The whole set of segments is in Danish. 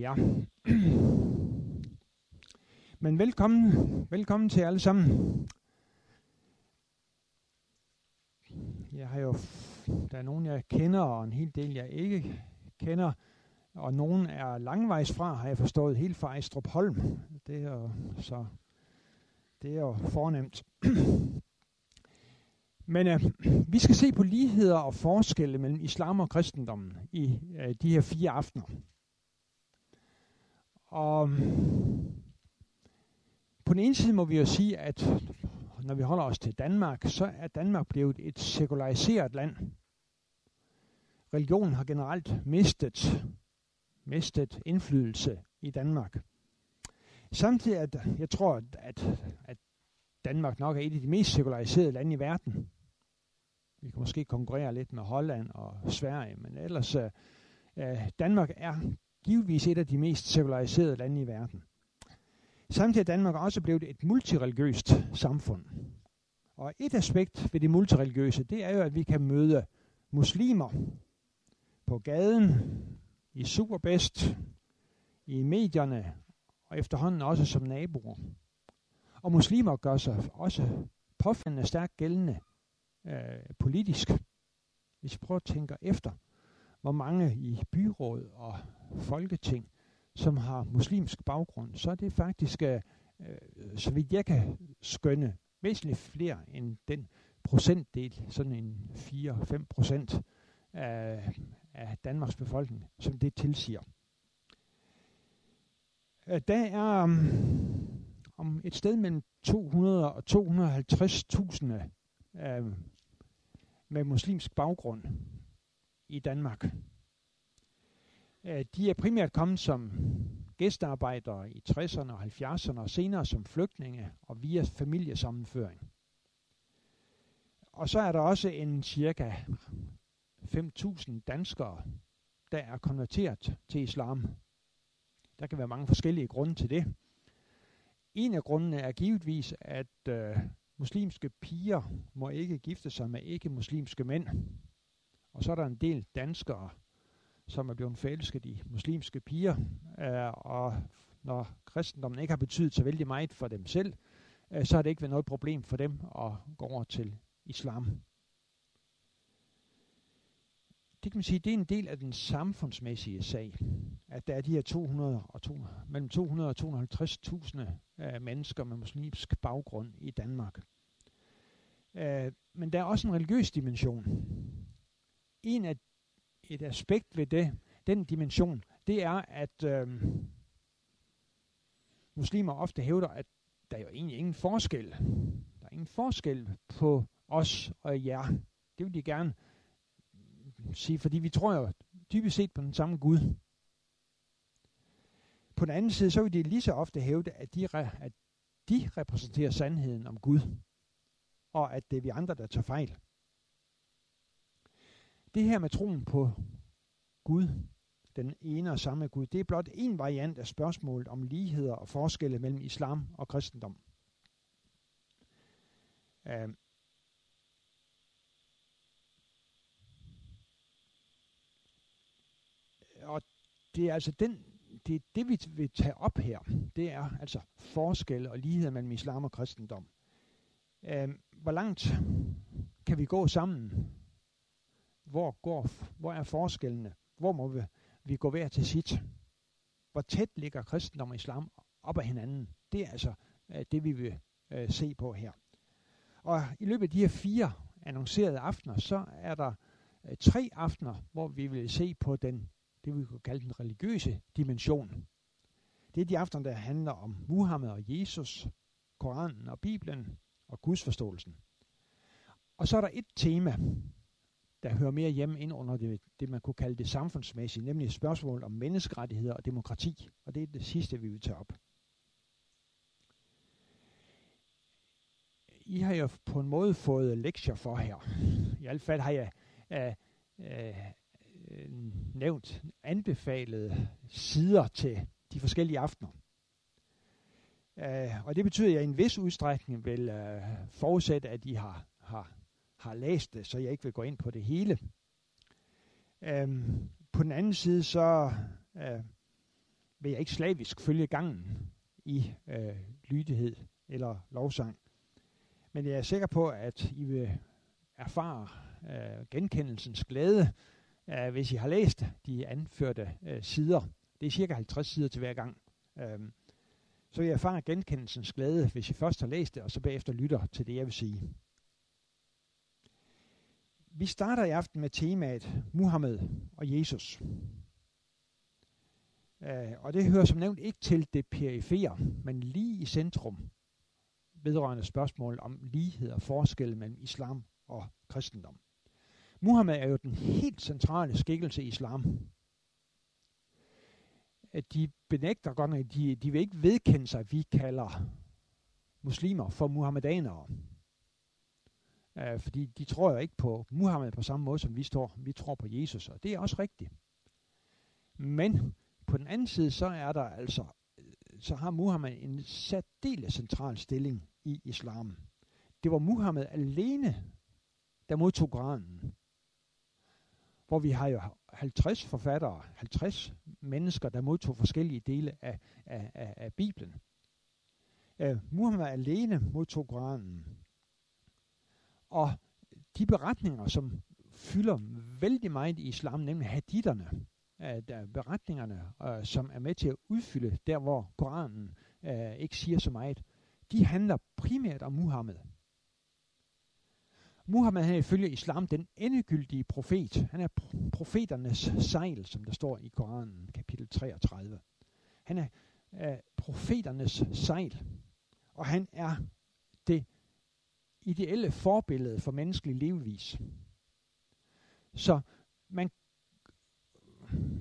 Ja. Men velkommen, velkommen til alle sammen. Jeg har jo, der er nogen jeg kender, og en hel del jeg ikke kender, og nogen er langvejs fra, har jeg forstået, helt fra Ejstrup Holm. Det er jo, så, det er jo fornemt. Men øh, vi skal se på ligheder og forskelle mellem islam og kristendommen i øh, de her fire aftener. Og mm, på den ene side må vi jo sige, at når vi holder os til Danmark, så er Danmark blevet et sekulariseret land. Religionen har generelt mistet, mistet indflydelse i Danmark. Samtidig at jeg tror, at, at Danmark nok er et af de mest sekulariserede lande i verden. Vi kan måske konkurrere lidt med Holland og Sverige, men ellers øh, øh Danmark er givetvis et af de mest sekulariserede lande i verden. Samtidig er Danmark også blevet et multireligiøst samfund. Og et aspekt ved det multireligiøse, det er jo, at vi kan møde muslimer på gaden, i Superbest, i medierne og efterhånden også som naboer. Og muslimer gør sig også påfaldende stærkt gældende øh, politisk. Hvis vi prøver at tænke efter, hvor mange i byråd og folketing, som har muslimsk baggrund, så er det faktisk, øh, øh, så vidt jeg kan skønne, væsentligt flere end den procentdel, sådan en 4-5 procent af, af Danmarks befolkning, som det tilsiger. Øh, der er um, om et sted mellem 200 og 250.000 uh, med muslimsk baggrund i Danmark. Øh, de er primært kommet som gæstearbejdere i 60'erne og 70'erne og senere som flygtninge og via familiesammenføring. Og så er der også en cirka 5.000 danskere, der er konverteret til islam. Der kan være mange forskellige grunde til det. En af grundene er givetvis, at øh, muslimske piger må ikke gifte sig med ikke-muslimske mænd. Og så er der en del danskere, som er blevet forelsket i muslimske piger, øh, og når kristendommen ikke har betydet så vældig meget for dem selv, øh, så har det ikke været noget problem for dem at gå over til islam. Det kan man sige, det er en del af den samfundsmæssige sag, at der er de her 200 og 200, mellem 200 og 250.000 øh, mennesker med muslimsk baggrund i Danmark. Øh, men der er også en religiøs dimension. En af et aspekt ved det, den dimension, det er, at øh, muslimer ofte hævder, at der er jo egentlig ingen forskel. Der er ingen forskel på os og jer. Det vil de gerne sige, fordi vi tror jo dybest set på den samme Gud. På den anden side, så vil de lige så ofte hævde, at de, at de repræsenterer sandheden om Gud, og at det er vi andre, der tager fejl. Det her med troen på Gud, den ene og samme Gud, det er blot en variant af spørgsmålet om ligheder og forskelle mellem islam og kristendom. Uh, og det er altså den, det, er det vi vil tage op her, det er altså forskelle og ligheder mellem islam og kristendom. Uh, hvor langt kan vi gå sammen hvor, går, hvor er forskellene? Hvor må vi, vi gå hver til sit? Hvor tæt ligger kristendom og islam op ad hinanden? Det er altså øh, det, vi vil øh, se på her. Og i løbet af de her fire annoncerede aftener, så er der øh, tre aftener, hvor vi vil se på den, det vi kunne kalde den religiøse dimension. Det er de aftener, der handler om Muhammed og Jesus, Koranen og Bibelen og Guds forståelsen. Og så er der et tema, der hører mere hjemme ind under det, det, man kunne kalde det samfundsmæssige, nemlig spørgsmål om menneskerettigheder og demokrati. Og det er det sidste, vi vil tage op. I har jo på en måde fået lektier for her. I hvert fald har jeg øh, øh, nævnt anbefalede sider til de forskellige aftener. Uh, og det betyder, at jeg i en vis udstrækning vil uh, forudsætte, at I har, har har læst det, så jeg ikke vil gå ind på det hele. Øhm, på den anden side, så øh, vil jeg ikke slavisk følge gangen i øh, lydighed eller lovsang. Men jeg er sikker på, at I vil erfare øh, genkendelsens glæde, øh, hvis I har læst de anførte øh, sider. Det er cirka 50 sider til hver gang. Øh, så vil jeg erfare genkendelsens glæde, hvis I først har læst det, og så bagefter lytter til det, jeg vil sige. Vi starter i aften med temaet Muhammed og Jesus. Uh, og det hører som nævnt ikke til det perifere, men lige i centrum vedrørende spørgsmål om lighed og forskel mellem islam og kristendom. Muhammed er jo den helt centrale skikkelse i islam. At de benægter godt nok, de, de vil ikke vedkende sig, at vi kalder muslimer for muhammedanere. Øh, fordi de tror jo ikke på Muhammed på samme måde, som vi, står. vi tror på Jesus, og det er også rigtigt. Men på den anden side, så er der altså, øh, så har Muhammed en særdeles central stilling i islam. Det var Muhammed alene, der modtog Koranen. Hvor vi har jo 50 forfattere, 50 mennesker, der modtog forskellige dele af, af, af, af Bibelen. Uh, Muhammed alene modtog Koranen. Og de beretninger, som fylder vældig meget i islam, nemlig haditterne, uh, beretningerne, øh, som er med til at udfylde der, hvor Koranen øh, ikke siger så meget, de handler primært om Muhammed. Muhammed er ifølge islam den endegyldige profet. Han er profeternes sejl, som der står i Koranen, kapitel 33. Han er øh, profeternes sejl, og han er det ideelle forbillede for menneskelig levevis. Så man,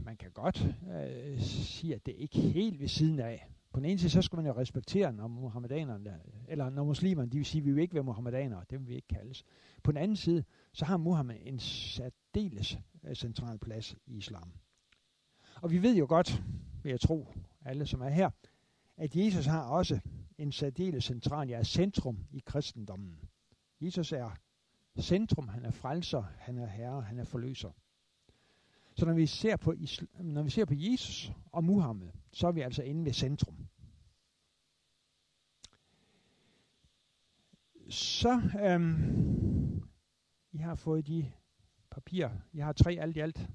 man kan godt øh, sige, at det ikke er helt ved siden af. På den ene side, så skal man jo respektere, når muhammedanerne, eller når muslimerne, de vil sige, at vi vil ikke være muhammedanere, det vil vi ikke kaldes. På den anden side, så har Muhammed en særdeles øh, central plads i islam. Og vi ved jo godt, vil jeg tro, alle som er her, at Jesus har også en særdeles central, ja, centrum i kristendommen. Jesus er centrum, han er frelser, han er herre, han er forløser. Så når vi ser på, når vi ser på Jesus og Muhammed, så er vi altså inde ved centrum. Så øhm, I har fået de papirer. Jeg har tre alt i alt.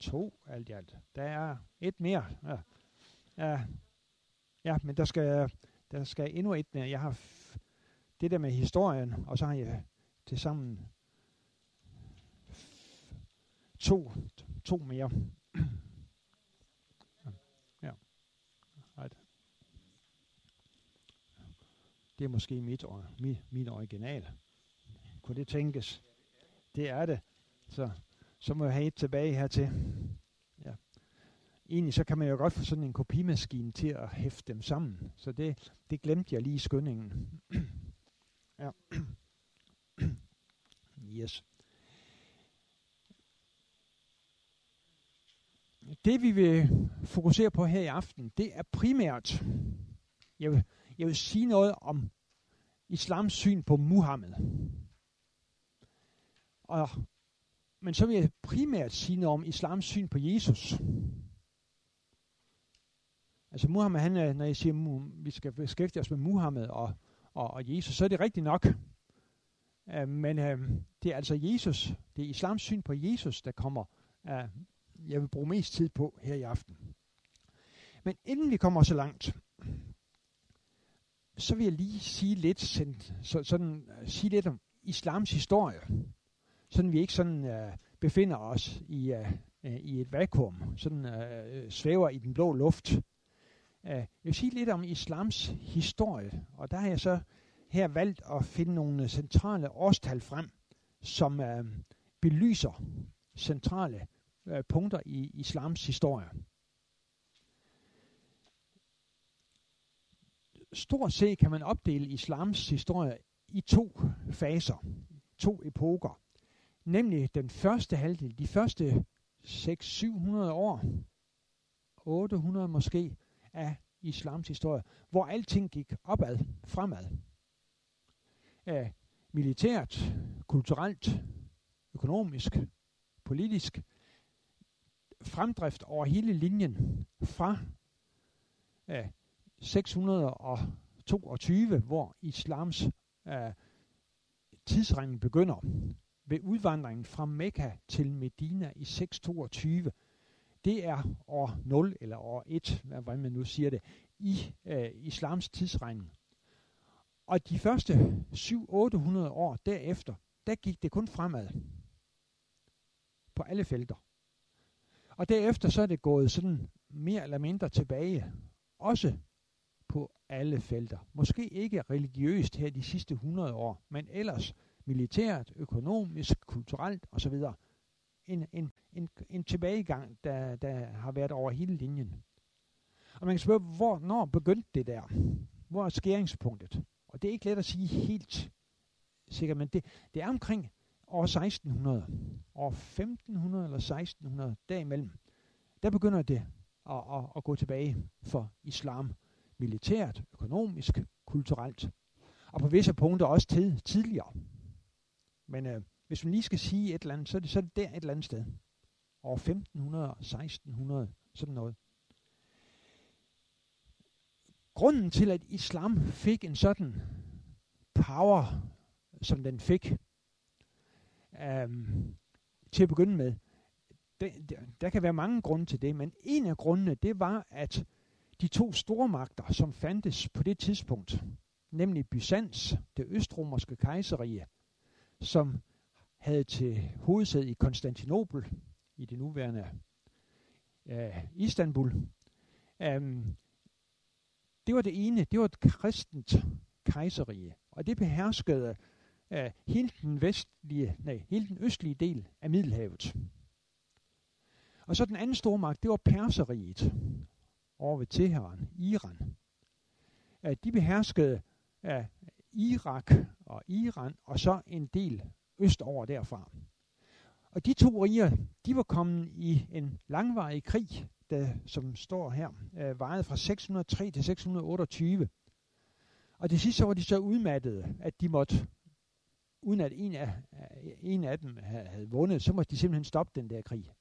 To alt i alt. Der er et mere. Ja, ja, ja men der skal, der skal endnu et. Jeg har det der med historien, og så har jeg til sammen to, to mere. ja. Right. Det er måske mit, min, mit original. Kunne det tænkes? Det er det. Så, så må jeg have et tilbage hertil. Egentlig så kan man jo godt få sådan en kopimaskine til at hæfte dem sammen. Så det, det glemte jeg lige i skyndingen. Ja. yes. Det vi vil fokusere på her i aften, det er primært, jeg vil, jeg vil sige noget om islams syn på Muhammed. Og, men så vil jeg primært sige noget om islams syn på Jesus. Altså Muhammed, han øh, når jeg siger, at vi skal beskæftige os med Muhammed og og, og Jesus, så er det rigtigt nok. Uh, men uh, det er altså Jesus, det er islams syn på Jesus, der kommer, uh, jeg vil bruge mest tid på her i aften. Men inden vi kommer så langt, så vil jeg lige sige lidt, sådan, sådan, sige lidt om islams historie. Sådan vi ikke sådan uh, befinder os i, uh, uh, i et vakuum, sådan uh, svæver i den blå luft. Øh, jeg vil sige lidt om islams historie, og der har jeg så her valgt at finde nogle centrale årstal frem, som øh, belyser centrale øh, punkter i islams historie. Stort set kan man opdele islams historie i to faser, to epoker. Nemlig den første halvdel, de første 600-700 år, 800 måske, af islams historie, hvor alting gik opad, fremad. Æh, militært, kulturelt, økonomisk, politisk, fremdrift over hele linjen fra øh, 622, hvor islams øh, tidsregning begynder, ved udvandringen fra Mekka til Medina i 622. Det er år 0 eller år 1, hvad man nu siger det, i øh, islams tidsregning. Og de første 7-800 år derefter, der gik det kun fremad på alle felter. Og derefter så er det gået sådan mere eller mindre tilbage, også på alle felter. Måske ikke religiøst her de sidste 100 år, men ellers militært, økonomisk, kulturelt osv. En, en, en, en tilbagegang, der, der har været over hele linjen. Og man kan spørge, hvor, når begyndte det der? Hvor er skæringspunktet? Og det er ikke let at sige helt sikkert, men det, det er omkring år 1600, år 1500 eller 1600, derimellem. Der begynder det at, at, at gå tilbage for islam. Militært, økonomisk, kulturelt. Og på visse punkter også tid, tidligere. Men øh, hvis man lige skal sige et eller andet, så er det, så er det der et eller andet sted. Over 1500, 1600, sådan noget. Grunden til, at islam fik en sådan power, som den fik, øhm, til at begynde med, det, der, der kan være mange grunde til det, men en af grundene, det var, at de to stormagter, som fandtes på det tidspunkt, nemlig Byzans, det østromerske kejserige, som havde til hovedsæde i Konstantinopel, i det nuværende øh, Istanbul. Um, det var det ene, det var et kristent kejserige, og det beherskede øh, hele den vestlige, nej, hele den østlige del af Middelhavet. Og så den anden stormagt, det var Perseriet over ved Teheran, Iran. Uh, de beherskede uh, Irak og Iran, og så en del østover derfra. Og de to riger, de var kommet i en langvarig krig, der, som står her, øh, varede fra 603 til 628. Og det sidste så var de så udmattede, at de måtte, uden at en af, en af dem havde vundet, så måtte de simpelthen stoppe den der krig.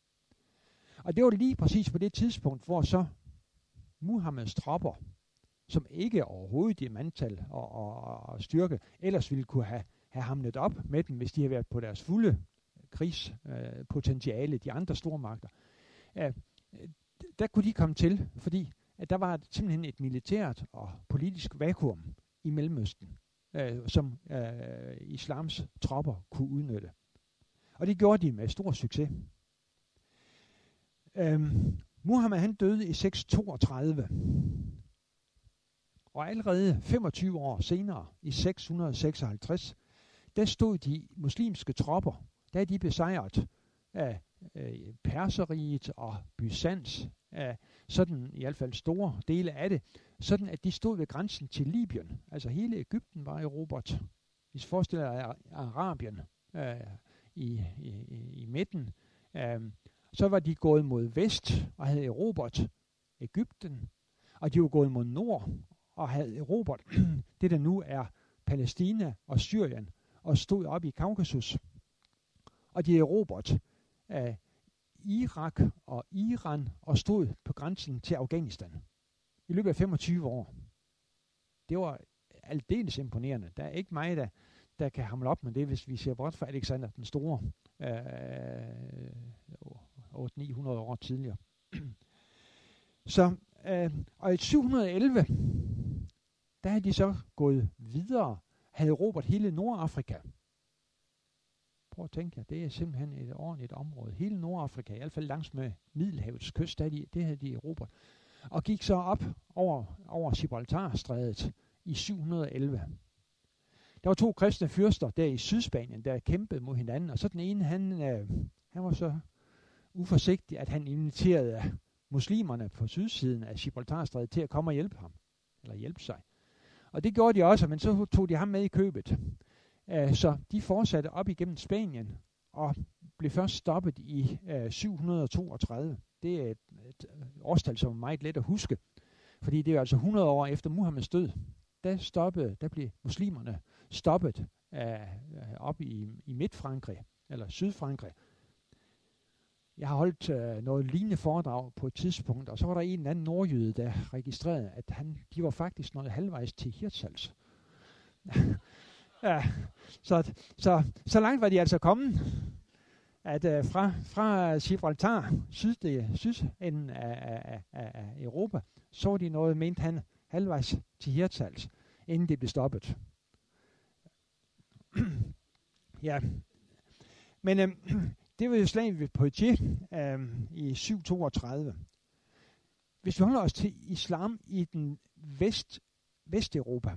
Og det var lige præcis på det tidspunkt, hvor så Muhammeds tropper, som ikke overhovedet i mandtal og, og, og styrke, ellers ville kunne have, have hamlet op med dem, hvis de havde været på deres fulde øh, krigspotentiale, øh, de andre stormagter. Øh, der kunne de komme til, fordi at der var simpelthen et militært og politisk vakuum i Mellemøsten, øh, som øh, islams tropper kunne udnytte. Og det gjorde de med stor succes. Øhm, Muhammed han døde i 632. Og allerede 25 år senere, i 656, der stod de muslimske tropper, der er de besejret af øh, Perseriet og Byzans, af sådan i hvert fald store dele af det, sådan at de stod ved grænsen til Libyen. Altså hele Ægypten var erobret. Hvis forestiller jer Arabien øh, i, i, i midten, øh, så var de gået mod vest og havde erobret Ægypten, og de var gået mod nord og havde erobret det, der nu er Palæstina og Syrien, og stod op i Kaukasus. Og de erobret af Irak og Iran og stod på grænsen til Afghanistan i løbet af 25 år. Det var aldeles imponerende. Der er ikke mig, der, der kan hamle op med det, hvis vi ser bort fra Alexander den Store øh, 800-900 år tidligere. Så, øh, og i 711, der er de så gået videre, havde Robert hele Nordafrika. Prøv at tænke jer, det er simpelthen et ordentligt område. Hele Nordafrika, i hvert fald langs med Middelhavets kyst, der de, det havde de Robert. Og gik så op over, over Gibraltarstrædet i 711. Der var to kristne fyrster der i Sydspanien, der kæmpede mod hinanden, og så den ene, han, øh, han var så uforsigtig, at han inviterede muslimerne på sydsiden af Gibraltarstrædet til at komme og hjælpe ham, eller hjælpe sig. Og det gjorde de også, men så tog de ham med i købet. Uh, så de fortsatte op igennem Spanien og blev først stoppet i øh, uh, 732. Det er et, et årstal, som er meget let at huske, fordi det er altså 100 år efter Muhammeds død. Der, stoppede, der blev muslimerne stoppet uh, op i, i Midtfrankrig, eller Sydfrankrig jeg har holdt øh, noget lignende foredrag på et tidspunkt, og så var der en eller anden nordjyde, der registrerede, at han, de var faktisk noget halvvejs til Hirtshals. ja, så, så, så langt var de altså kommet, at øh, fra, fra Gibraltar, syd, øh, sydenden af, af, af, af Europa, så de noget, mente han, halvvejs til Hirtshals, inden det blev stoppet. ja, men øh, det var jo slaget ved Poitiers øh, i 732. Hvis vi holder os til islam i den vest, Vesteuropa,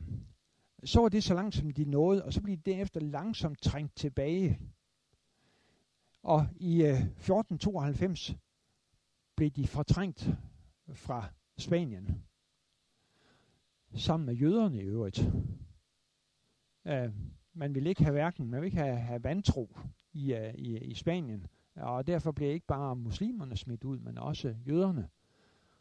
så var det så langt, som de nåede, og så blev de derefter langsomt trængt tilbage. Og i øh, 1492 blev de fortrængt fra Spanien, sammen med jøderne i øvrigt. Øh, man vil ikke have hverken, man vil ikke have, have vantro i, uh, i, i Spanien, og derfor bliver ikke bare muslimerne smidt ud, men også jøderne.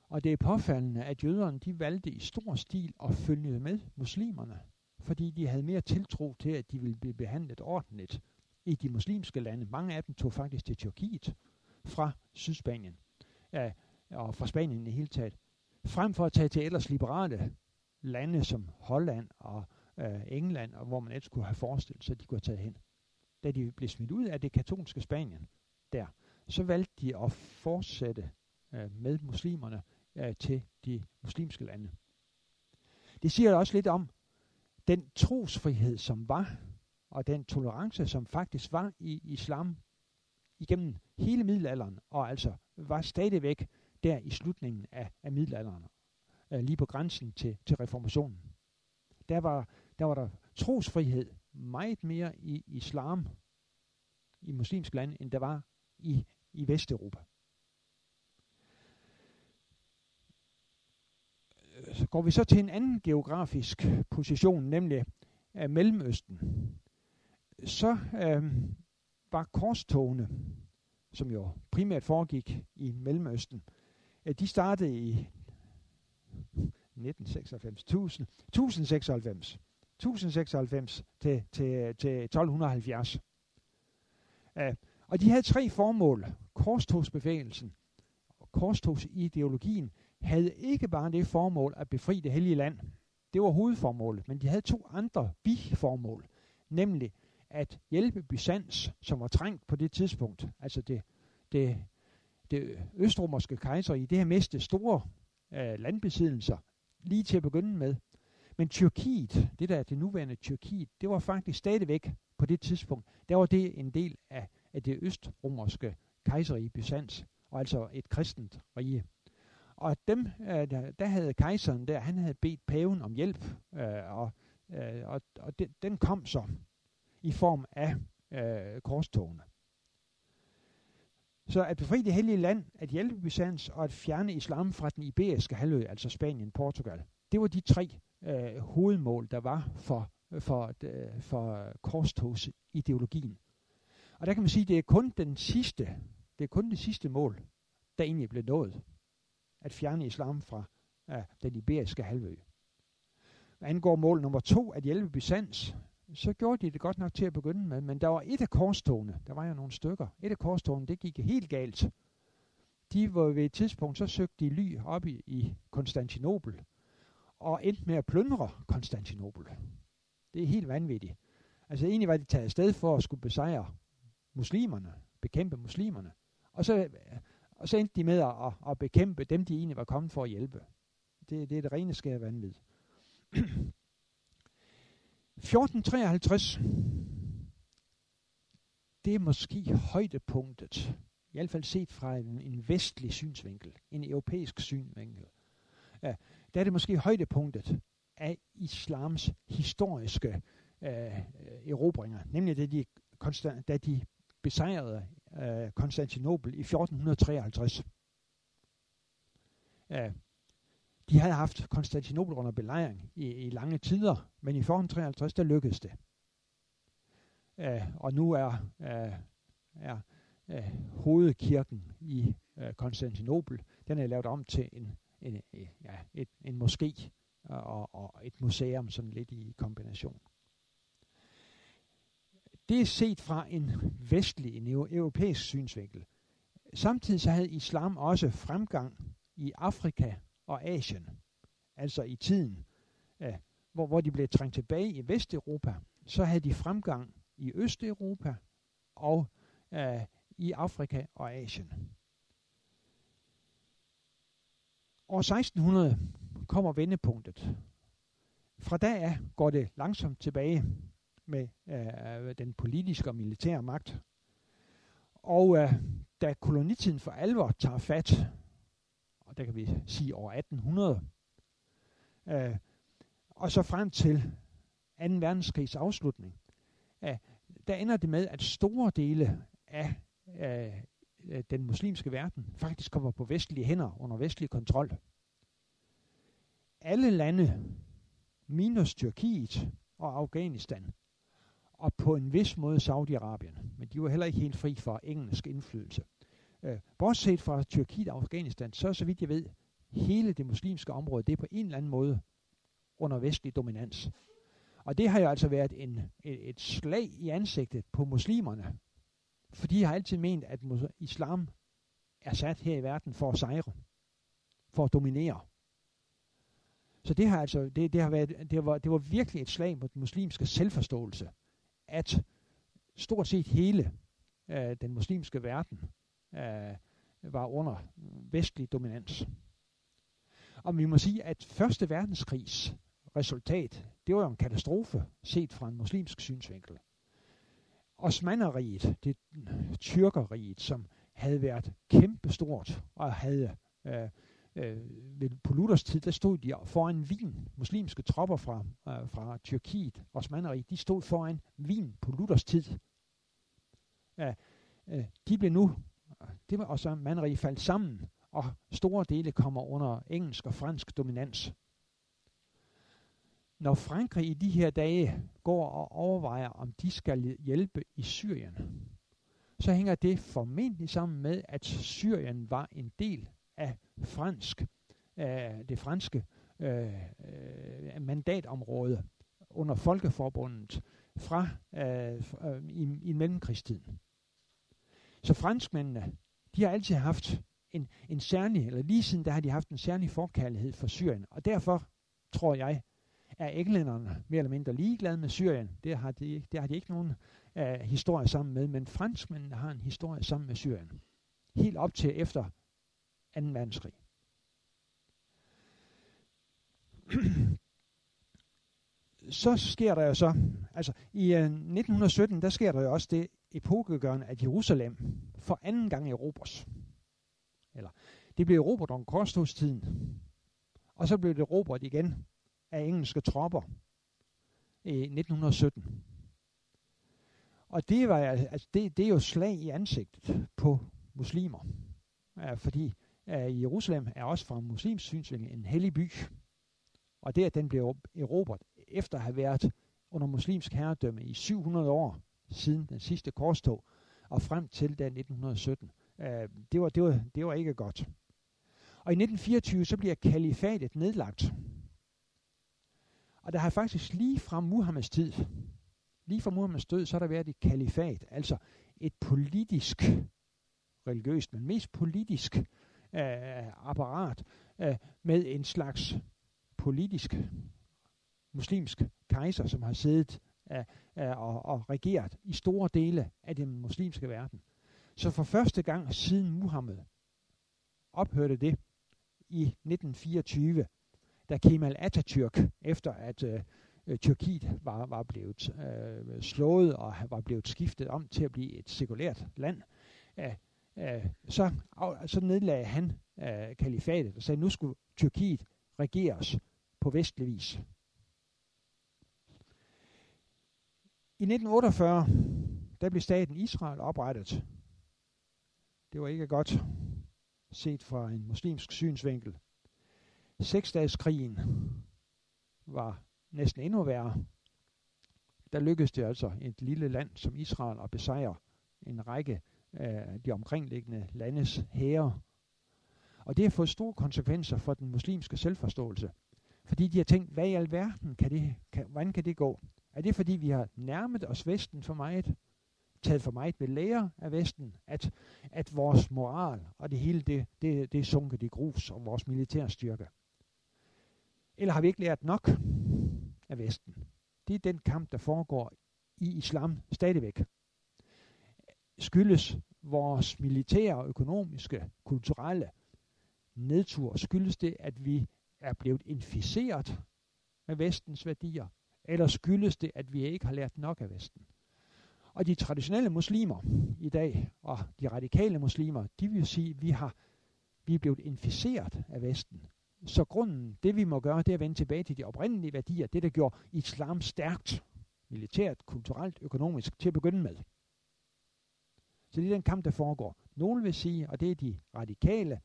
Og det er påfaldende, at jøderne de valgte i stor stil at følge med muslimerne, fordi de havde mere tiltro til, at de ville blive behandlet ordentligt i de muslimske lande. Mange af dem tog faktisk til Tyrkiet fra Sydspanien, ja, og fra Spanien i det hele taget, frem for at tage til ellers liberale lande som Holland og øh, England, og hvor man ellers kunne have forestillet sig, at de kunne have taget hen. Da de blev smidt ud af det katolske Spanien, der, så valgte de at fortsætte øh, med muslimerne øh, til de muslimske lande. Det siger også lidt om den trosfrihed, som var, og den tolerance, som faktisk var i islam igennem hele middelalderen, og altså var stadigvæk der i slutningen af, af middelalderen, øh, lige på grænsen til, til reformationen. Der var, der var der trosfrihed meget mere i islam, i muslimsk land, end der var i, i Vesteuropa. Så går vi så til en anden geografisk position, nemlig af Mellemøsten. Så øh, var korstogene, som jo primært foregik i Mellemøsten, at de startede i 1996, 1000, 1096. 1096 til, til, til 1270. Uh, og de havde tre formål. Korstogsbevægelsen og korstogsideologien havde ikke bare det formål at befri det hellige land. Det var hovedformålet, men de havde to andre biformål, nemlig at hjælpe Byzans, som var trængt på det tidspunkt, altså det, det, det østromerske kejser i det her meste store øh, landbesiddelser, lige til at begynde med. Men Tyrkiet, det der er det nuværende Tyrkiet, det var faktisk stadigvæk på det tidspunkt, der var det en del af, af det østromerske kejserige Byzans, og altså et kristent rige. Og dem, øh, der, der havde kejseren der, han havde bedt paven om hjælp, øh, og, øh, og, og den, den kom så i form af øh, korstogene. Så at befri det hellige land, at hjælpe Byzans og at fjerne islam fra den iberiske halvø, altså Spanien, Portugal, det var de tre øh, hovedmål, der var for, for, øh, for korstogsideologien. Og der kan man sige, at det er kun den sidste, det er kun det sidste mål, der egentlig blev nået. At fjerne islam fra øh, den iberiske halvø. Hvad angår mål nummer to, at hjælpe Byzans, så gjorde de det godt nok til at begynde med, men der var et af korstogene, der var jo nogle stykker, et af korstogene, det gik helt galt. De var ved et tidspunkt, så søgte de ly op i, i Konstantinopel, og endte med at plyndre Konstantinopel. Det er helt vanvittigt. Altså egentlig var de taget afsted for at skulle besejre muslimerne, bekæmpe muslimerne. Og så, og så endte de med at, at bekæmpe dem, de egentlig var kommet for at hjælpe. Det, det er det rene skære vanvid. 1453, det er måske højdepunktet, i hvert fald set fra en, en vestlig synsvinkel, en europæisk synsvinkel. Ja, der er det måske højdepunktet af islams historiske øh, erobringer, nemlig da de, konstant, da de besejrede øh, Konstantinopel i 1453. Ja, de havde haft Konstantinopel under belejring i, i lange tider, men i 1453 der lykkedes det. Uh, og nu er, øh, er øh, hovedkirken i uh, Konstantinopel, den er lavet om til en, en, ja, et, en moské og, og et museum, sådan lidt i kombination. Det er set fra en vestlig, en europæisk synsvinkel. Samtidig så havde islam også fremgang i Afrika og Asien. Altså i tiden, øh, hvor, hvor de blev trængt tilbage i Vesteuropa, så havde de fremgang i Østeuropa og øh, i Afrika og Asien. År 1600 kommer vendepunktet. Fra da af går det langsomt tilbage med øh, den politiske og militære magt. Og øh, da kolonitiden for alvor tager fat, og der kan vi sige over 1800, øh, og så frem til 2. verdenskrigs afslutning, øh, der ender det med, at store dele af øh, Øh, den muslimske verden faktisk kommer på vestlige hænder under vestlig kontrol. Alle lande, minus Tyrkiet og Afghanistan, og på en vis måde Saudi-Arabien, men de var heller ikke helt fri for engelsk indflydelse. Øh, bortset fra Tyrkiet og Afghanistan, så så vidt jeg ved, hele det muslimske område, det er på en eller anden måde under vestlig dominans. Og det har jo altså været en, et, et slag i ansigtet på muslimerne, fordi jeg har altid ment, at islam er sat her i verden for at sejre, for at dominere. Så det har altså det, det har været det var det var virkelig et slag mod den muslimske selvforståelse, at stort set hele øh, den muslimske verden øh, var under vestlig dominans. Og vi må sige, at Første Verdenskrigs resultat, det var jo en katastrofe set fra en muslimsk synsvinkel. Osmaneriet, det tyrkeriet, som havde været kæmpestort og havde øh, øh, ved, på Luthers tid, der stod de foran Wien. Muslimske tropper fra, øh, fra Tyrkiet, Osmaneriet, de stod foran Wien på Luthers tid. Øh, øh, de blev nu, det var også Osmaneriet faldt sammen, og store dele kommer under engelsk og fransk dominans. Når Frankrig i de her dage går og overvejer, om de skal hjælpe i Syrien, så hænger det formentlig sammen med, at Syrien var en del af fransk, øh, det franske øh, øh, mandatområde under Folkeforbundet fra øh, øh, i, i mellemkrigstiden. Så franskmændene, de har altid haft en, en særlig, eller lige siden der har de haft en særlig forkærlighed for Syrien. Og derfor tror jeg, er englænderne mere eller mindre ligeglade med Syrien. Det har de, det har de ikke nogen uh, historie sammen med, men franskmændene har en historie sammen med Syrien. Helt op til efter 2. verdenskrig. så sker der jo så, altså i øh, uh, 1917, der sker der jo også det epokegørende, at Jerusalem for anden gang erobres. Eller, det blev erobret om korstogstiden, og så blev det erobret igen af engelske tropper i 1917. Og det, var, altså det, det er jo slag i ansigtet på muslimer, ja, fordi ja, Jerusalem er også fra muslims synsvinkel en hellig by. Og det, at den blev erobret efter at have været under muslimsk herredømme i 700 år siden den sidste korstog, og frem til den 1917, øh, det, var, det, var, det var ikke godt. Og i 1924 så bliver kalifatet nedlagt. Og der har faktisk lige fra Muhammeds tid, lige fra Muhammeds død, så har der været et kalifat, altså et politisk, religiøst, men mest politisk øh, apparat øh, med en slags politisk muslimsk kejser, som har siddet øh, øh, og, og regeret i store dele af den muslimske verden. Så for første gang siden Muhammed ophørte det i 1924, da Kemal Atatürk, efter at øh, øh, Tyrkiet var, var blevet øh, slået og var blevet skiftet om til at blive et sekulært land, øh, øh, så, så nedlagde han øh, kalifatet og sagde, at nu skulle Tyrkiet regeres på vestlig vis. I 1948, der blev staten Israel oprettet. Det var ikke godt set fra en muslimsk synsvinkel. Seksdagskrigen var næsten endnu værre. Der lykkedes det altså et lille land som Israel at besejre en række af de omkringliggende landes hære. Og det har fået store konsekvenser for den muslimske selvforståelse. Fordi de har tænkt, hvad i alverden kan det, kan, hvordan kan det gå? Er det fordi, vi har nærmet os Vesten for meget? taget for meget ved lære af Vesten, at, at vores moral og det hele, det, det, det er sunket i grus, og vores militærstyrke. Eller har vi ikke lært nok af Vesten? Det er den kamp, der foregår i islam stadigvæk. Skyldes vores militære, økonomiske, kulturelle nedtur, skyldes det, at vi er blevet inficeret med vestens værdier, eller skyldes det, at vi ikke har lært nok af Vesten? Og de traditionelle muslimer i dag, og de radikale muslimer, de vil sige, at vi, har, vi er blevet inficeret af Vesten. Så grunden, det vi må gøre, det er at vende tilbage til de oprindelige værdier, det der gjorde islam stærkt, militært, kulturelt, økonomisk, til at begynde med. Så det er den kamp, der foregår. Nogle vil sige, og det er de radikale,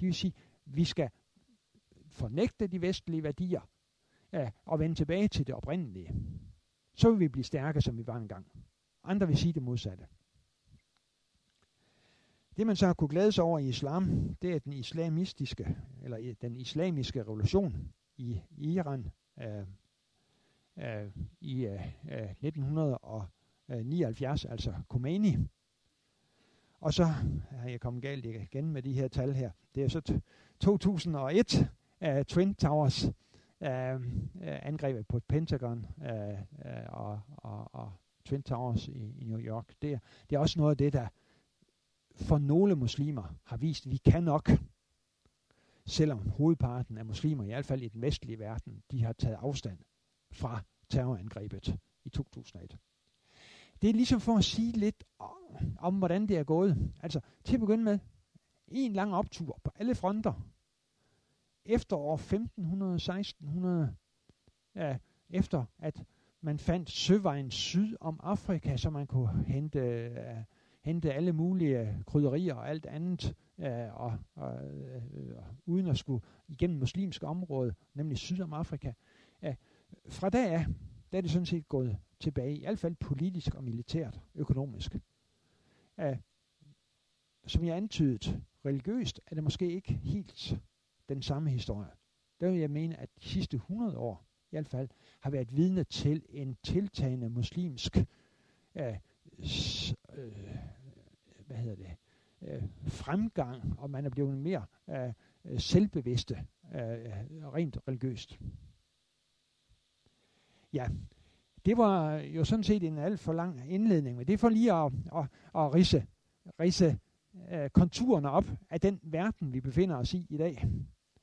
de vil sige, vi skal fornægte de vestlige værdier ja, og vende tilbage til det oprindelige. Så vil vi blive stærke, som vi var engang. Andre vil sige det modsatte. Det man så har kunne glæde sig over i islam, det er den islamistiske, eller den islamiske revolution i Iran øh, øh, i øh, øh 1979, altså Khomeini. Og så har jeg kommet galt igen med de her tal her. Det er så 2001 uh, øh, Twin Towers uh, angrebet på Pentagon uh, uh, og, og, og Twin Towers i, i New York. Det, det er også noget af det, der for nogle muslimer har vist, at vi kan nok, selvom hovedparten af muslimer, i hvert fald i den vestlige verden, de har taget afstand fra terrorangrebet i 2001. Det er ligesom for at sige lidt om, om hvordan det er gået. Altså, til at begynde med, en lang optur på alle fronter. Efter år 1500-1600, ja, efter at man fandt søvejen syd om Afrika, så man kunne hente, uh, hente alle mulige øh, krydderier og alt andet, øh, og, og, øh, øh uden at skulle igennem muslimske område, nemlig syd om Afrika. Uh, øh, fra dag af, der er det sådan set gået tilbage, i hvert fald politisk og militært, økonomisk. Uh, som jeg antydet, religiøst er det måske ikke helt den samme historie. Der vil jeg mene, at de sidste 100 år, i hvert fald, har været vidne til en tiltagende muslimsk øh, s, øh, hvad hedder det, øh, fremgang, og man er blevet mere øh, øh, selvbevidste, øh, rent religiøst. Ja, det var jo sådan set en alt for lang indledning, men det er for lige at, at, at rise, rise øh, konturerne op af den verden, vi befinder os i i dag,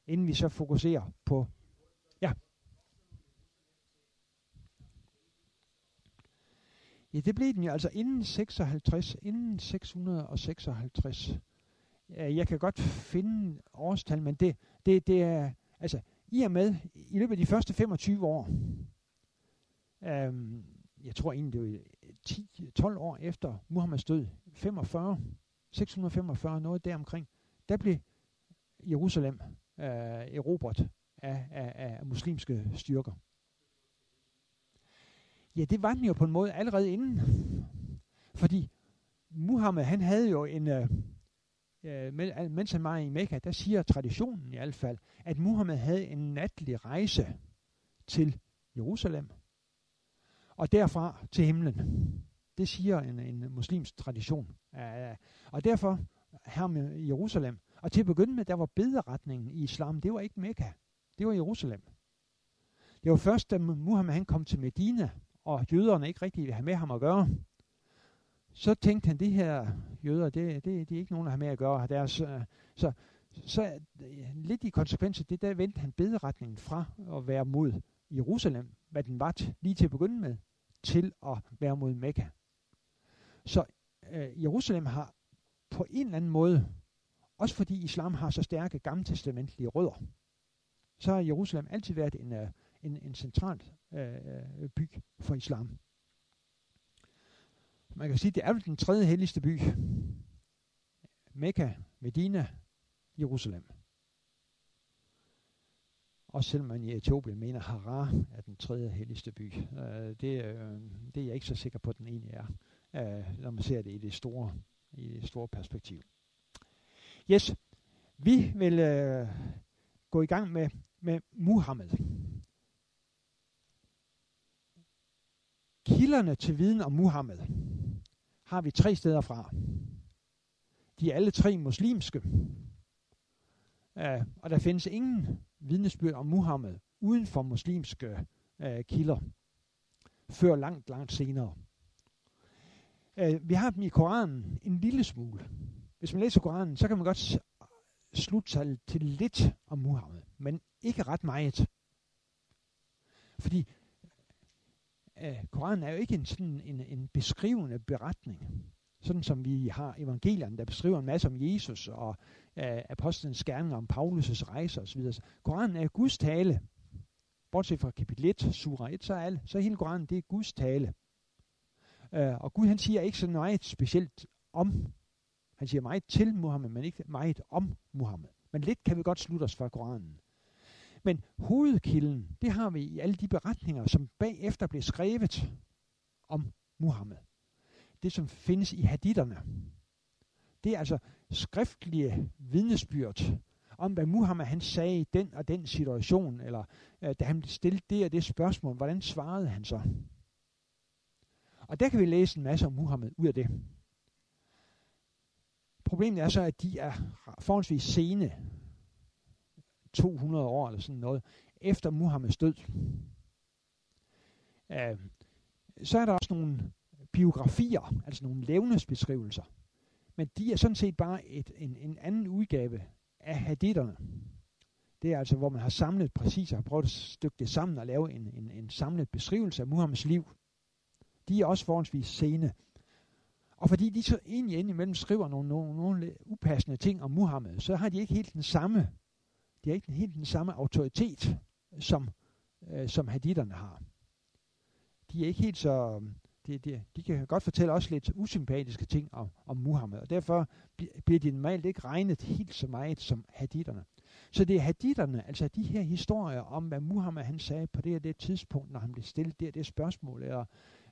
inden vi så fokuserer på Ja, det blev den jo altså inden 56, inden 656. Jeg kan godt finde årstal, men det, det, det er, altså i og med, i løbet af de første 25 år, øhm, jeg tror egentlig det var 10-12 år efter Muhammeds død, 45, 645, noget deromkring, der blev Jerusalem øh, erobret af, af, af muslimske styrker. Ja, det var den jo på en måde allerede inden. Fordi Muhammed, han havde jo en, øh, øh, mens han var i Mekka, der siger traditionen i hvert fald, at Muhammed havde en natlig rejse til Jerusalem, og derfra til himlen. Det siger en, en muslimsk tradition. Uh, og derfor her med Jerusalem. Og til at begynde med, der var bederetningen i islam, det var ikke Mekka. Det var Jerusalem. Det var først, da Muhammed han kom til Medina, og jøderne ikke rigtig vil have med ham at gøre, så tænkte han, de her jøder, det, det, de er ikke nogen, der har med at gøre. Deres, øh, så, så uh, lidt i konsekvens af det, der vendte han bederetningen fra at være mod Jerusalem, hvad den var t- lige til at begynde med, til at være mod Mekka. Så øh, Jerusalem har på en eller anden måde, også fordi islam har så stærke gammeltestamentlige rødder, så har Jerusalem altid været en, øh, en, en central øh, øh, by for islam. Man kan sige, at det er vel den tredje helligste by. Mekka, Medina, Jerusalem. Og selvom man i Etiopien mener, Harar er den tredje helligste by. Øh, det, øh, det er jeg ikke så sikker på, at den egentlig er, øh, når man ser det i det store, i det store perspektiv. Yes, vi vil øh, gå i gang med, med Muhammed. Kilderne til viden om Muhammed har vi tre steder fra. De er alle tre muslimske. Uh, og der findes ingen vidnesbyrd om Muhammed uden for muslimske uh, kilder, før langt, langt senere. Uh, vi har dem i Koranen en lille smule. Hvis man læser Koranen, så kan man godt slutte sig til lidt om Muhammed, men ikke ret meget. Fordi øh, Koranen er jo ikke en, sådan en, en beskrivende beretning sådan som vi har evangelierne, der beskriver en masse om Jesus og øh, apostlenes gerninger om Paulus' rejser osv. Koranen er Guds tale. Bortset fra kapitel 1, sura 1, så er, alle, så er hele Koranen, det er Guds tale. Øh, og Gud han siger ikke så meget specielt om, han siger meget til Muhammed, men ikke meget om Muhammed. Men lidt kan vi godt slutte os fra Koranen. Men hovedkilden, det har vi i alle de beretninger, som bagefter blev skrevet om Muhammed det, som findes i haditterne. Det er altså skriftlige vidnesbyrd om, hvad Muhammed han sagde i den og den situation, eller øh, da han stillede det og det spørgsmål, hvordan svarede han så? Og der kan vi læse en masse om Muhammed ud af det. Problemet er så, at de er forholdsvis sene, 200 år eller sådan noget, efter Muhammeds død. Øh, så er der også nogle biografier, altså nogle levnedsbeskrivelser. Men de er sådan set bare et, en, en anden udgave af haditterne. Det er altså, hvor man har samlet præcis og har prøvet at stykke det sammen og lave en, en, en samlet beskrivelse af Muhammeds liv. De er også forholdsvis sene. Og fordi de så egentlig indimellem skriver nogle, nogle, nogle upassende ting om Muhammed, så har de ikke helt den samme, de har ikke helt den samme autoritet, som, øh, som haditterne har. De er ikke helt så, øhm, De, de, de kan godt fortælle også lidt usympatiske ting om, om Muhammed, og derfor bliver de normalt ikke regnet helt så meget som haditterne. Så det er haditterne, altså de her historier om, hvad Muhammed han sagde på det her det tidspunkt, når han blev stillet det og det spørgsmål, eller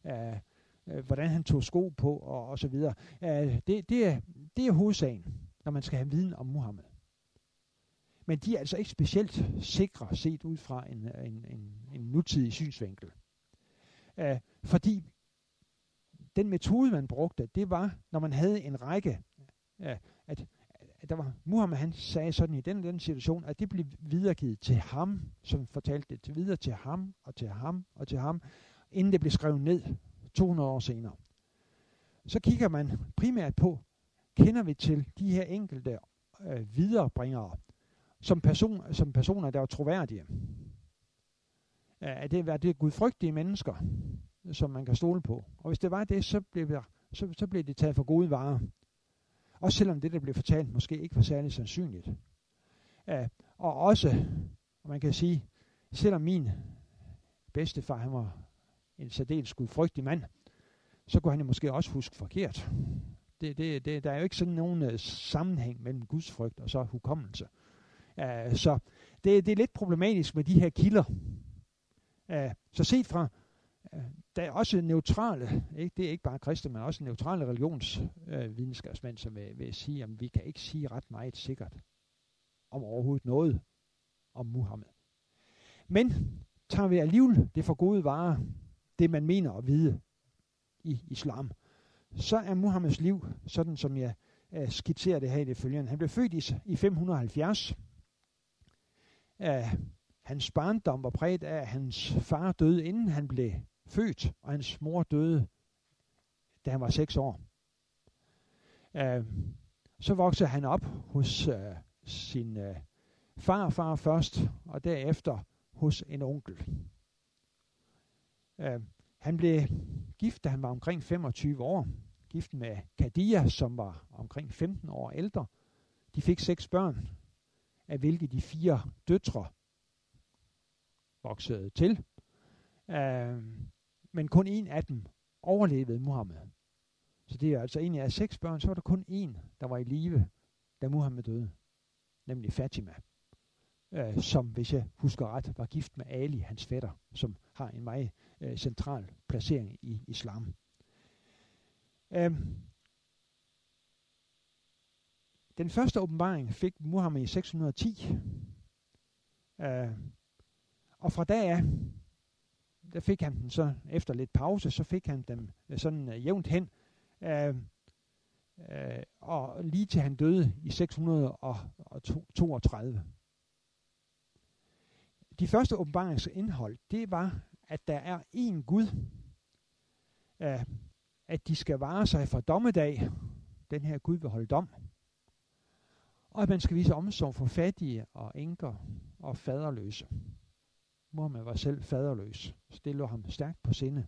øh, øh, hvordan han tog sko på, og, og så videre. Øh, det, det, er, det er hovedsagen, når man skal have viden om Muhammed. Men de er altså ikke specielt sikre set ud fra en, en, en, en nutidig synsvinkel. Øh, fordi den metode, man brugte, det var, når man havde en række, ja, at, at der var, Muhammed han sagde sådan i den den situation, at det blev videregivet til ham, som fortalte det til videre til ham, og til ham, og til ham, inden det blev skrevet ned 200 år senere. Så kigger man primært på, kender vi til de her enkelte øh, viderebringere, som, person, som personer, der er troværdige. Er det, er det gudfrygtige mennesker? som man kan stole på. Og hvis det var det, så blev, der, så, så blev det taget for gode varer. Også selvom det, der blev fortalt, måske ikke var særlig sandsynligt. Uh, og også, man kan sige, selvom min bedstefar, han var en særdeles gudfrygtig mand, så kunne han jo måske også huske forkert. Det, det, det, der er jo ikke sådan nogen uh, sammenhæng mellem gudsfrygt og så hukommelse. Uh, så det, det er lidt problematisk med de her kilder. Uh, så set fra øh, der er også neutrale, ikke? det er ikke bare kristne, men også neutrale religionsvidenskabsmænd, uh, som vil, vil sige, at vi kan ikke sige ret meget sikkert om overhovedet noget om Muhammed. Men tager vi alligevel det for gode varer, det man mener at vide i islam, så er Muhammeds liv, sådan som jeg uh, skitserer det her i det følgende. Han blev født i, i 570 af hans barndom var præget af, at hans far døde, inden han blev født, og hans mor døde, da han var seks år. Uh, så voksede han op hos uh, sin uh, farfar først, og derefter hos en onkel. Uh, han blev gift, da han var omkring 25 år. Gift med Kadia, som var omkring 15 år ældre. De fik seks børn, af hvilke de fire døtre voksede til. Øh, men kun en af dem overlevede Muhammed. Så det er altså en af seks børn, så var der kun en, der var i live, da Muhammed døde. Nemlig Fatima. Øh, som, hvis jeg husker ret, var gift med Ali, hans fætter, som har en meget øh, central placering i islam. Øh, den første åbenbaring fik Muhammed i 610. Øh, og fra da af, der fik han den så, efter lidt pause, så fik han dem øh, sådan øh, jævnt hen Øh, øh, og lige til han døde i 632. De første åbenbaringens indhold, det var, at der er én Gud, øh, at de skal vare sig for dommedag, den her Gud vil holde dom, og at man skal vise omsorg for fattige og enker og faderløse. Muhammed var selv faderløs, så det lå ham stærkt på sinde.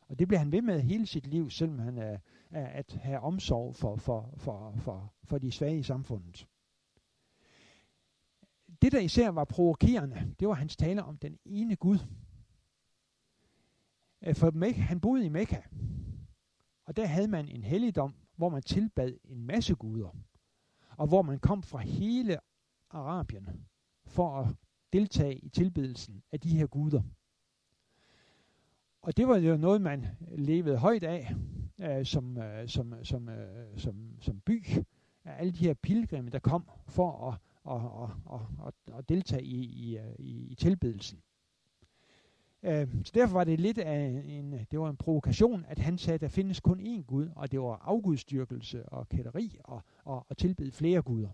Og det blev han ved med hele sit liv, selvom han er, er at have omsorg for, for, for, for, for de svage i samfundet. Det, der især var provokerende, det var hans tale om den ene Gud. Øh, for Mekka, han boede i Mekka, og der havde man en helligdom, hvor man tilbad en masse guder, og hvor man kom fra hele Arabien for at deltage i tilbedelsen af de her guder. Og det var jo noget, man levede højt af øh, som, øh, som, øh, som, øh, som, som by. Alle de her pilgrimme, der kom for at, at, at, at, at deltage i, i, øh, i, i tilbedelsen. Øh, så derfor var det lidt af en, øh, det var en provokation, at han sagde, at der findes kun én Gud, og det var afgudstyrkelse og kætteri og, og, og tilbede flere guder.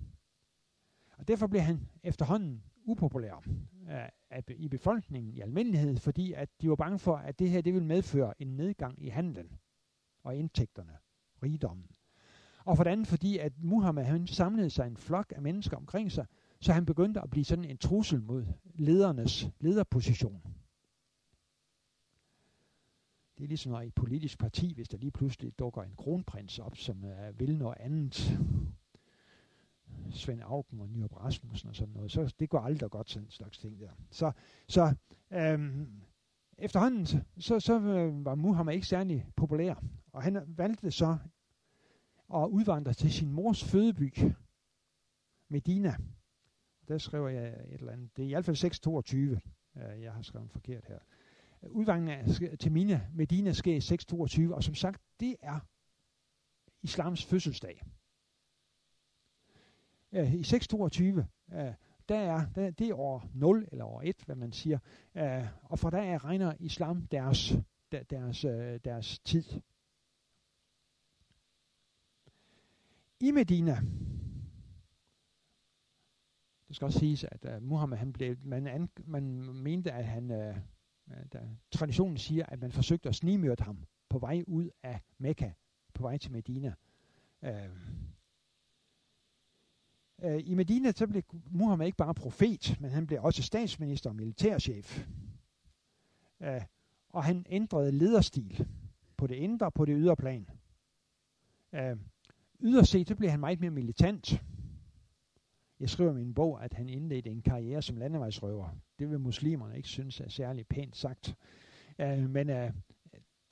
Og derfor blev han efterhånden upopulær øh, i befolkningen i almindelighed, fordi at de var bange for, at det her det ville medføre en nedgang i handlen og indtægterne, rigdommen. Og for det andet fordi, at Muhammed han samlede sig en flok af mennesker omkring sig, så han begyndte at blive sådan en trussel mod ledernes lederposition. Det er ligesom når et politisk parti, hvis der lige pludselig dukker en kronprins op, som uh, vil noget andet. Svend Augen og Nyrup Rasmussen og sådan noget. Så det går aldrig godt, sådan en slags ting der. Så, så øhm, efterhånden, så, så, så øh, var Muhammed ikke særlig populær. Og han valgte så at udvandre til sin mors fødeby, Medina. Der skriver jeg et eller andet. Det er i hvert fald 622. Øh, jeg har skrevet forkert her udvandringen til Mina, Medina sker i 622, og som sagt, det er islams fødselsdag. Uh, I 622, uh, der er, der, det er år 0 eller år 1, hvad man siger, uh, og fra der af regner islam deres, der, deres, uh, deres tid. I Medina, det skal også siges, at uh, Muhammed, han blev, man, an, man mente, at han, uh, Øh, der, traditionen siger, at man forsøgte at snigmyrde ham på vej ud af Mekka, på vej til Medina. Øh, øh, I Medina så blev Muhammed ikke bare profet, men han blev også statsminister og militærchef. Øh, og han ændrede lederstil på det indre og på det ydre plan. Øh, yderst set, så blev han meget mere militant. Jeg skriver i min bog, at han indledte en karriere som landevejsrøver. Det vil muslimerne ikke synes er særlig pænt sagt. Uh, men uh,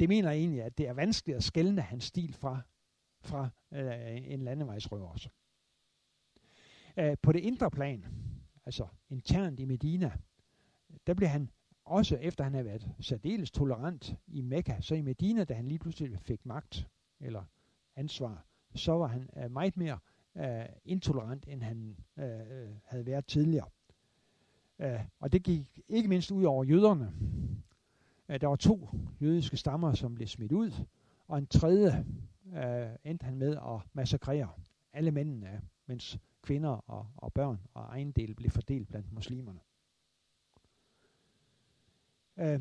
det mener jeg egentlig, at det er vanskeligt at skelne hans stil fra, fra uh, en landevejsrøver også. Uh, på det indre plan, altså internt i Medina, der blev han også efter han havde været særdeles tolerant i Mekka, så i Medina, da han lige pludselig fik magt eller ansvar, så var han uh, meget mere øh, intolerant, end han øh, øh, havde været tidligere. Øh, og det gik ikke mindst ud over jøderne. Øh, der var to jødiske stammer, som blev smidt ud, og en tredje øh, endte han med at massakrere alle mændene, mens kvinder og, og børn og ejendel blev fordelt blandt muslimerne. Øh,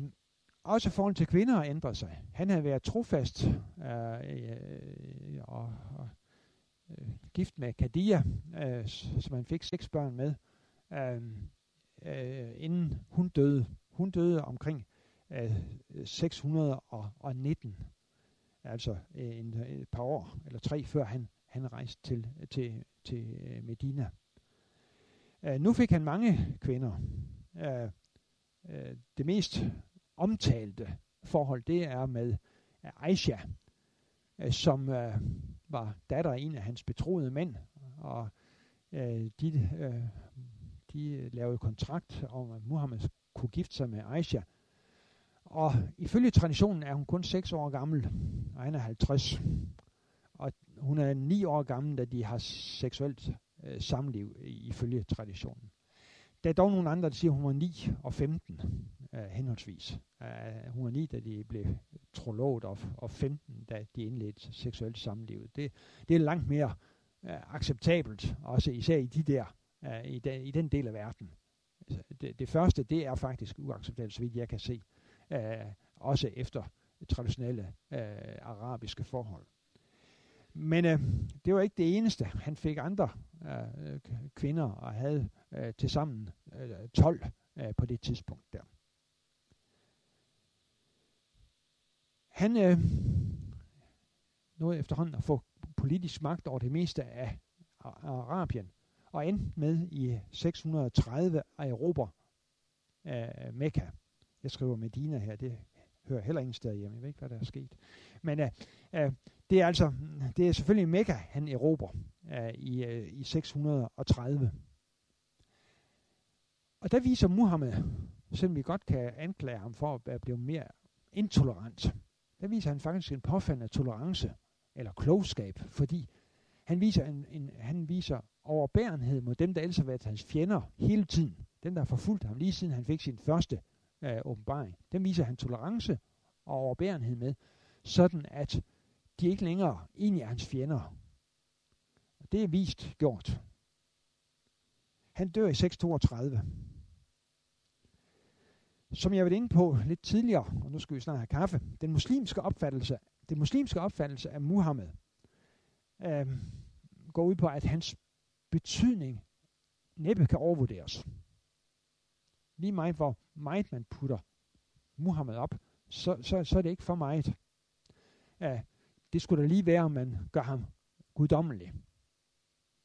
også forhold til kvinder ændrede sig. Han havde været trofast øh, øh, og, og øh, gift med Kadia, øh, som han fik seks børn med, øh, øh, inden hun døde. Hun døde omkring øh, 619, altså øh, en, øh, et par år eller tre før han, han rejste til, til, til øh, Medina. Øh, nu fik han mange kvinder. Øh, øh, det mest omtalte forhold, det er med Aisha, øh, som øh, var datter af en af hans betroede mænd, og øh, de, øh, de lavede kontrakt om, at Muhammed kunne gifte sig med Aisha. Og ifølge traditionen er hun kun 6 år gammel, og han er 50. Og hun er 9 år gammel, da de har seksuelt øh, samliv ifølge traditionen. Der er dog nogle andre, der siger, at hun var 9 og 15 øh, henholdsvis. Uh, hun var 9, da de blev trolovet, og, og 15, da de indledte seksuelt samliv. Det, det er langt mere uh, acceptabelt, også især i de der, uh, i, de, i den del af verden. Altså, det, det første, det er faktisk uacceptabelt, så vidt jeg kan se. Uh, også efter traditionelle uh, arabiske forhold. Men øh, det var ikke det eneste. Han fik andre øh, kvinder og havde øh, til sammen øh, 12 øh, på det tidspunkt der. Han øh, nåede efterhånden at få politisk magt over det meste af Arabien, og endte med i 630 at erobre øh, Mekka. Jeg skriver Medina her, det hører heller ingen sted hjemme. Jeg ved ikke, hvad der er sket. Men øh, øh, det er altså, det er selvfølgelig Mekka, han erobrer øh, i, øh, i 630. Og der viser Muhammed, selvom vi godt kan anklage ham for at blive mere intolerant, der viser han faktisk en påfaldende tolerance, eller klogskab, fordi han viser, en, en, han viser overbærenhed mod dem, der ellers har været hans fjender hele tiden. Dem, der har forfulgt ham lige siden han fik sin første øh, åbenbaring. Dem viser han tolerance og overbærenhed med, sådan at de ikke længere egentlig er hans fjender. Det er vist gjort. Han dør i 632. Som jeg var inde på lidt tidligere, og nu skal vi snart have kaffe, den muslimske opfattelse, den muslimske opfattelse af Muhammed øh, går ud på, at hans betydning næppe kan overvurderes. Lige meget hvor meget man putter Muhammed op, så, så, så er det ikke for meget. Uh, det skulle da lige være, om man gør ham guddommelig.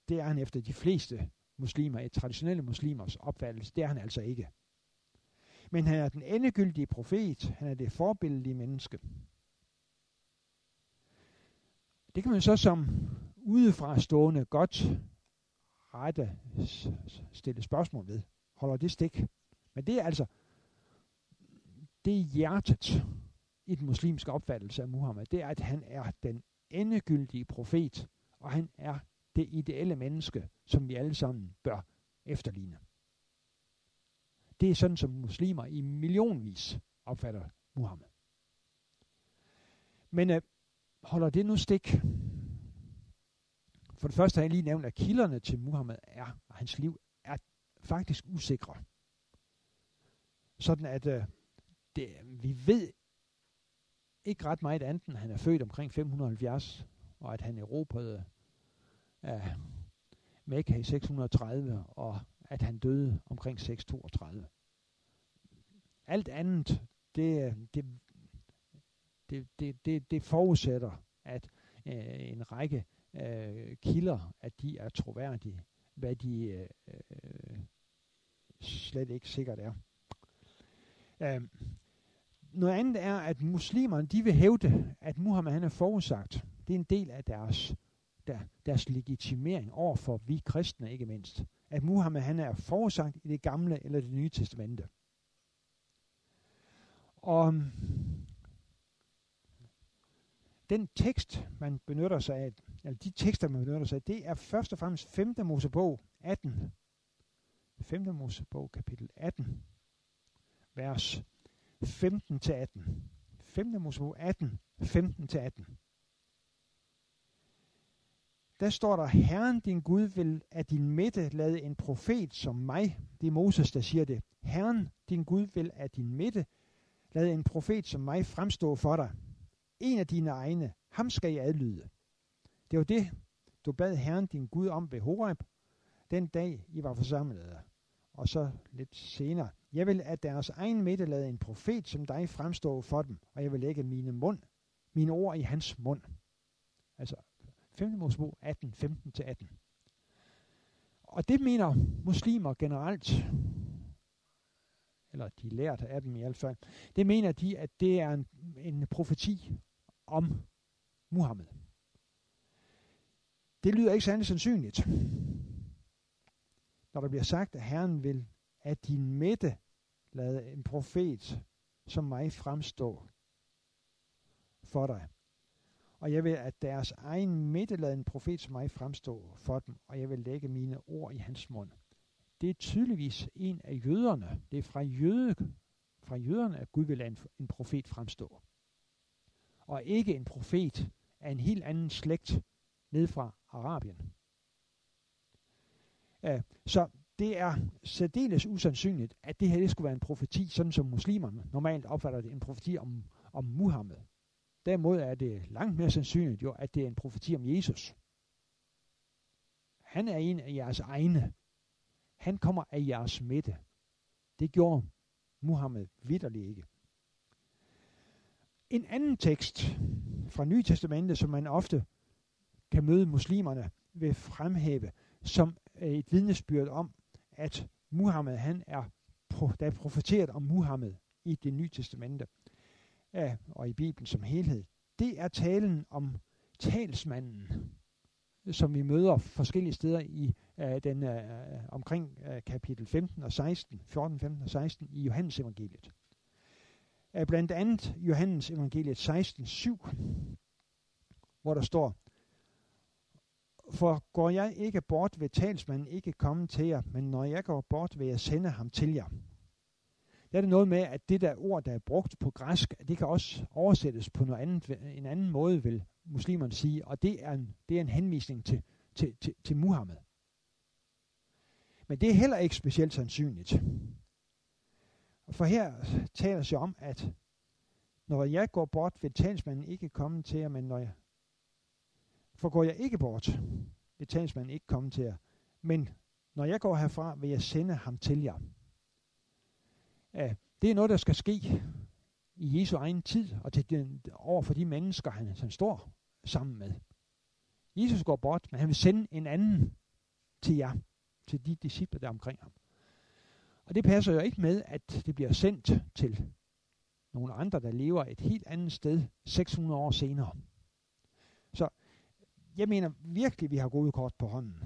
Det er han efter de fleste muslimer, et traditionelle muslimers opfattelse. Det er han altså ikke. Men han er den endegyldige profet. Han er det forbilledlige menneske. Det kan man så som udefra stående godt rette stille spørgsmål ved. Holder det stik? Men det er altså, det er hjertet i den muslimske opfattelse af Muhammed, det er, at han er den endegyldige profet, og han er det ideelle menneske, som vi alle sammen bør efterligne. Det er sådan, som muslimer i millionvis opfatter Muhammed. Men øh, holder det nu stik? For det første har jeg lige nævnt, at kilderne til Muhammed er, og hans liv er faktisk usikre. Sådan at øh, det, vi ved ikke ret meget andet, end han er født omkring 570, og at han erobrede uh, Mekka i 630, og at han døde omkring 632. Alt andet, det, det, det, det, det, det forudsætter, at øh, en række øh, kilder, at de er troværdige, hvad de øh, øh slet ikke sikkert er. Øh, noget andet er, at muslimerne de vil hævde, at Muhammed han er forudsagt. Det er en del af deres, der, deres legitimering over for vi kristne ikke mindst. At Muhammed han er forsagt i det gamle eller det nye testamente. Og øhm, den tekst, man benytter sig af, eller de tekster, man benytter sig af, det er først og fremmest 5. Mosebog 18. 5. Mosebog kapitel 18, vers 15-18. 5. Mosebog 18, 15-18. Der står der, Herren din Gud vil af din midte lade en profet som mig. Det er Moses, der siger det. Herren din Gud vil af din midte lade en profet som mig fremstå for dig. En af dine egne, ham skal jeg adlyde. Det var det, du bad Herren din Gud om ved Horeb, den dag I var forsamlet. Og så lidt senere, jeg vil af deres egen midte lade en profet som dig fremstå for dem, og jeg vil lægge mine mund, mine ord i hans mund. Altså 5. Mosebog 18, 15-18. Og det mener muslimer generelt, eller de lærte af dem i hvert fald, det mener de, at det er en, en profeti om Muhammed. Det lyder ikke særlig sandsynligt. Når der bliver sagt, at Herren vil at din midte lade en profet som mig fremstå for dig. Og jeg vil, at deres egen midte en profet som mig fremstå for dem, og jeg vil lægge mine ord i hans mund. Det er tydeligvis en af jøderne. Det er fra, jøde, fra jøderne, at Gud vil lade en, en profet fremstå. Og ikke en profet af en helt anden slægt ned fra Arabien. Uh, så det er særdeles usandsynligt, at det her det skulle være en profeti, sådan som muslimerne normalt opfatter det, en profeti om, om Muhammed. Derimod er det langt mere sandsynligt jo, at det er en profeti om Jesus. Han er en af jeres egne. Han kommer af jeres midte. Det gjorde Muhammed vidderligt ikke. En anden tekst fra Nye Testamentet, som man ofte kan møde muslimerne ved fremhæve, som øh, et vidnesbyrd om, at Muhammed, han er, der er profeteret om Muhammed i det nye testamente, ja, og i Bibelen som helhed, det er talen om talsmanden, som vi møder forskellige steder i uh, den uh, omkring uh, kapitel 15 og 16, 14, 15 og 16 i Johannes evangeliet. Uh, blandt andet Johannes evangeliet 16, 7, hvor der står, for går jeg ikke bort, vil talsmanden ikke komme til jer, men når jeg går bort, vil jeg sende ham til jer. Der er det noget med, at det der ord, der er brugt på græsk, det kan også oversættes på noget andet, en anden måde, vil muslimerne sige, og det er en, det er en henvisning til, til, til, til Muhammed. Men det er heller ikke specielt sandsynligt. For her taler sig om, at når jeg går bort, vil talsmanden ikke komme til jer, men når jeg, for går jeg ikke bort, vil talsmanden ikke komme til jer. Men når jeg går herfra, vil jeg sende ham til jer. Ja, det er noget, der skal ske i Jesu egen tid, og til den, over for de mennesker, han, han står sammen med. Jesus går bort, men han vil sende en anden til jer, til de disciple, der er omkring ham. Og det passer jo ikke med, at det bliver sendt til nogle andre, der lever et helt andet sted 600 år senere. Så jeg mener virkelig, at vi har gode kort på hånden.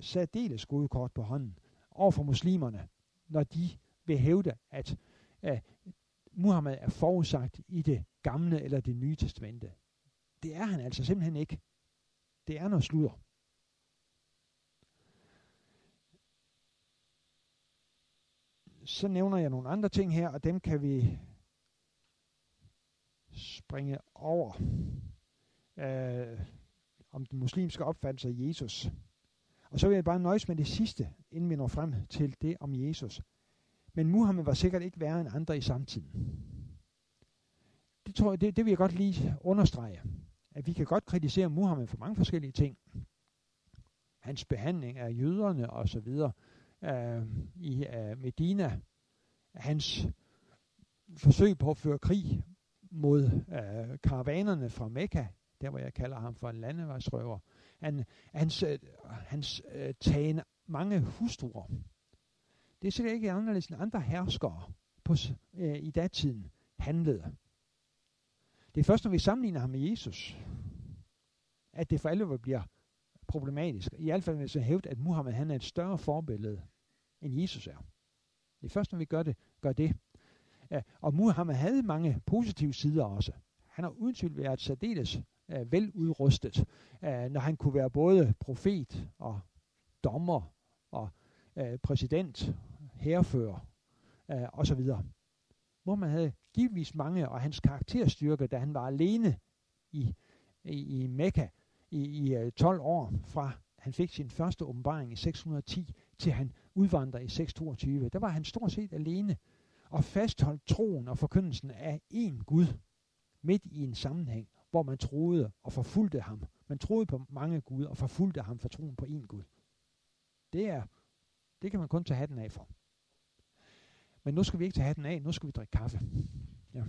Særdeles gode kort på hånden over for muslimerne, når de vil hævde, at, at Muhammed er forudsagt i det gamle eller det nye testamente. Det er han altså simpelthen ikke. Det er noget sludder. Så nævner jeg nogle andre ting her, og dem kan vi springe over. Øh, om den muslimske opfattelse af Jesus. Og så vil jeg bare nøjes med det sidste, inden vi når frem til det om Jesus. Men Muhammed var sikkert ikke værre end andre i samtiden. Det, tror jeg, det, det vil jeg godt lige understrege. At vi kan godt kritisere Muhammed for mange forskellige ting. Hans behandling af jøderne og så videre øh, i øh, Medina. Hans forsøg på at føre krig mod øh, karavanerne fra Mekka der hvor jeg kalder ham for en landevejsrøver. Han, hans øh, hans øh, tagen mange hustruer. Det er sikkert ikke anderledes end andre herskere på, øh, i datiden handlede. Det er først, når vi sammenligner ham med Jesus, at det for alvor bliver problematisk. I hvert fald hvis jeg hævde, at Muhammed han er et større forbillede, end Jesus er. Det er først, når vi gør det. Gør det. Ja, og Muhammed havde mange positive sider også. Han har uden tvivl været særdeles øh, veludrustet, øh, når han kunne være både profet og dommer og øh, præsident, herrefører øh, osv. man havde givetvis mange, og hans karakterstyrke, da han var alene i, i, i Mekka i, i øh, 12 år, fra han fik sin første åbenbaring i 610, til han udvandrede i 622, der var han stort set alene og fastholdt troen og forkyndelsen af én Gud midt i en sammenhæng, hvor man troede og forfulgte ham. Man troede på mange guder og forfulgte ham for troen på én Gud. Det er, det kan man kun tage hatten af for. Men nu skal vi ikke tage hatten af, nu skal vi drikke kaffe. Ja.